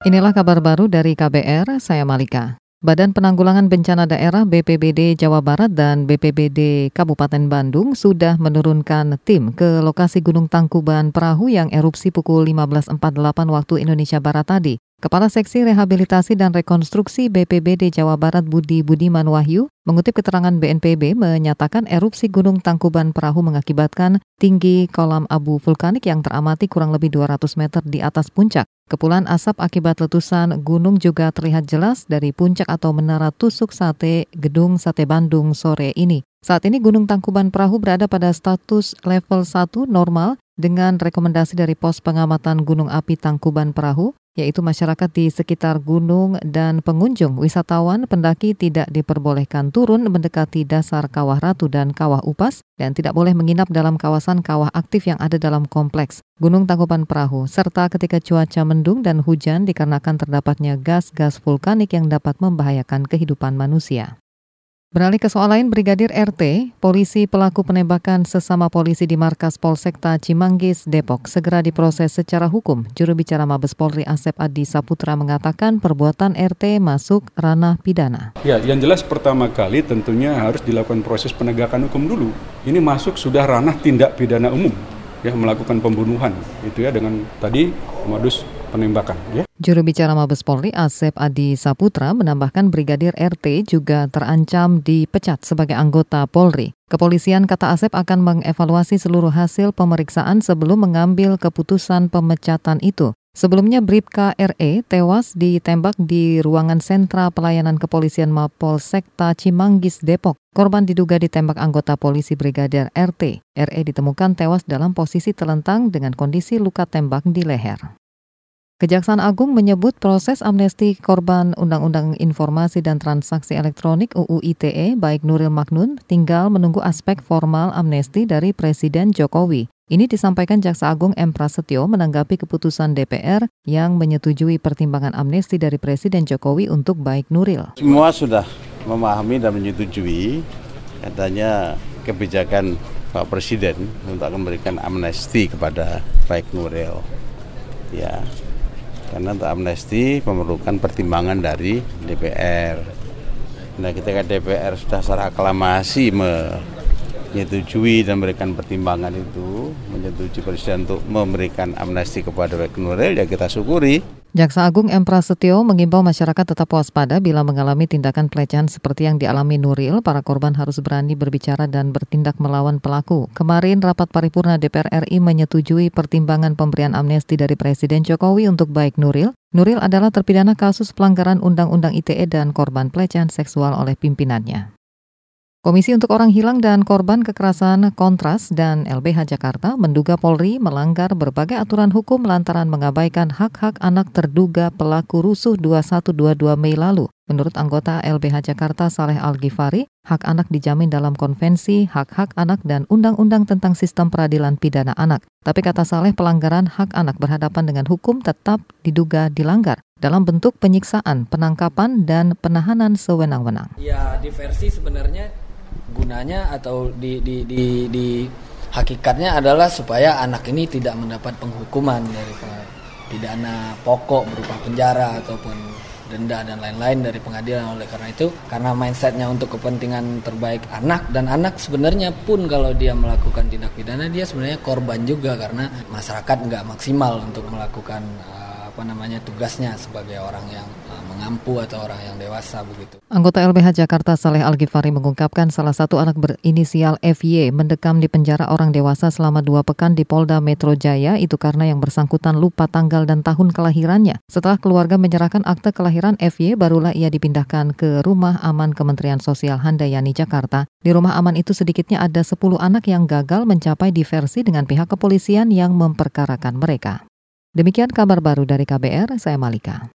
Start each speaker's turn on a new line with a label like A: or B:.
A: Inilah kabar baru dari KBR, saya Malika. Badan Penanggulangan Bencana Daerah BPBD Jawa Barat dan BPBD Kabupaten Bandung sudah menurunkan tim ke lokasi Gunung Tangkuban Perahu yang erupsi pukul 15.48 waktu Indonesia Barat tadi. Kepala Seksi Rehabilitasi dan Rekonstruksi BPBD Jawa Barat Budi Budiman Wahyu mengutip keterangan BNPB menyatakan erupsi Gunung Tangkuban Perahu mengakibatkan tinggi kolam abu vulkanik yang teramati kurang lebih 200 meter di atas puncak. Kepulan asap akibat letusan gunung juga terlihat jelas dari puncak atau menara tusuk sate Gedung Sate Bandung sore ini. Saat ini Gunung Tangkuban Perahu berada pada status level 1 normal dengan rekomendasi dari pos pengamatan Gunung Api Tangkuban Perahu yaitu masyarakat di sekitar gunung dan pengunjung wisatawan pendaki tidak diperbolehkan turun mendekati dasar Kawah Ratu dan Kawah Upas dan tidak boleh menginap dalam kawasan kawah aktif yang ada dalam kompleks Gunung Tangkuban Perahu serta ketika cuaca mendung dan hujan dikarenakan terdapatnya gas-gas vulkanik yang dapat membahayakan kehidupan manusia. Beralih ke soal lain, Brigadir RT, polisi pelaku penembakan sesama polisi di markas Polsekta Cimanggis, Depok, segera diproses secara hukum. Juru bicara Mabes Polri Asep Adi Saputra mengatakan perbuatan RT masuk ranah pidana.
B: Ya, yang jelas pertama kali tentunya harus dilakukan proses penegakan hukum dulu. Ini masuk sudah ranah tindak pidana umum, ya melakukan pembunuhan, itu ya dengan tadi modus penembakan. Ya.
A: Juru bicara Mabes Polri Asep Adi Saputra menambahkan Brigadir RT juga terancam dipecat sebagai anggota Polri. Kepolisian kata Asep akan mengevaluasi seluruh hasil pemeriksaan sebelum mengambil keputusan pemecatan itu. Sebelumnya Bribka RE tewas ditembak di ruangan sentra pelayanan kepolisian Mapol Sekta Cimanggis, Depok. Korban diduga ditembak anggota polisi Brigadir RT. RE ditemukan tewas dalam posisi telentang dengan kondisi luka tembak di leher. Kejaksaan Agung menyebut proses amnesti korban Undang-Undang Informasi dan Transaksi Elektronik UU ITE baik Nuril Magnun tinggal menunggu aspek formal amnesti dari Presiden Jokowi. Ini disampaikan Jaksa Agung M. Prasetyo menanggapi keputusan DPR yang menyetujui pertimbangan amnesti dari Presiden Jokowi untuk baik Nuril.
C: Semua sudah memahami dan menyetujui katanya kebijakan Pak Presiden untuk memberikan amnesti kepada baik Nuril. Ya, karena untuk amnesti memerlukan pertimbangan dari DPR. Nah ketika DPR sudah secara aklamasi menyetujui dan memberikan pertimbangan itu, menyetujui Presiden untuk memberikan amnesti kepada Baik Nuril, ya kita syukuri.
A: Jaksa Agung M. Prasetyo mengimbau masyarakat tetap waspada bila mengalami tindakan pelecehan seperti yang dialami Nuril. Para korban harus berani berbicara dan bertindak melawan pelaku. Kemarin rapat paripurna DPR RI menyetujui pertimbangan pemberian amnesti dari Presiden Jokowi untuk baik Nuril. Nuril adalah terpidana kasus pelanggaran Undang-Undang ITE dan korban pelecehan seksual oleh pimpinannya. Komisi untuk Orang Hilang dan Korban Kekerasan Kontras dan LBH Jakarta menduga Polri melanggar berbagai aturan hukum lantaran mengabaikan hak-hak anak terduga pelaku rusuh 2122 Mei lalu. Menurut anggota LBH Jakarta Saleh Al-Ghifari, hak anak dijamin dalam konvensi hak-hak anak dan undang-undang tentang sistem peradilan pidana anak. Tapi kata Saleh, pelanggaran hak anak berhadapan dengan hukum tetap diduga dilanggar dalam bentuk penyiksaan, penangkapan, dan penahanan sewenang-wenang.
D: Ya, diversi sebenarnya gunanya atau di di di, di hakikatnya adalah supaya anak ini tidak mendapat penghukuman dari pidana pokok berupa penjara ataupun denda dan lain-lain dari pengadilan. Oleh karena itu karena mindsetnya untuk kepentingan terbaik anak dan anak sebenarnya pun kalau dia melakukan tindak pidana dia sebenarnya korban juga karena masyarakat nggak maksimal untuk melakukan uh, apa namanya tugasnya sebagai orang yang uh, mengampu atau orang yang dewasa begitu.
A: Anggota LBH Jakarta Saleh Al-Ghifari mengungkapkan salah satu anak berinisial FY mendekam di penjara orang dewasa selama dua pekan di Polda Metro Jaya itu karena yang bersangkutan lupa tanggal dan tahun kelahirannya. Setelah keluarga menyerahkan akte kelahiran FY, barulah ia dipindahkan ke Rumah Aman Kementerian Sosial Handayani Jakarta. Di rumah aman itu sedikitnya ada 10 anak yang gagal mencapai diversi dengan pihak kepolisian yang memperkarakan mereka. Demikian kabar baru dari KBR, saya Malika.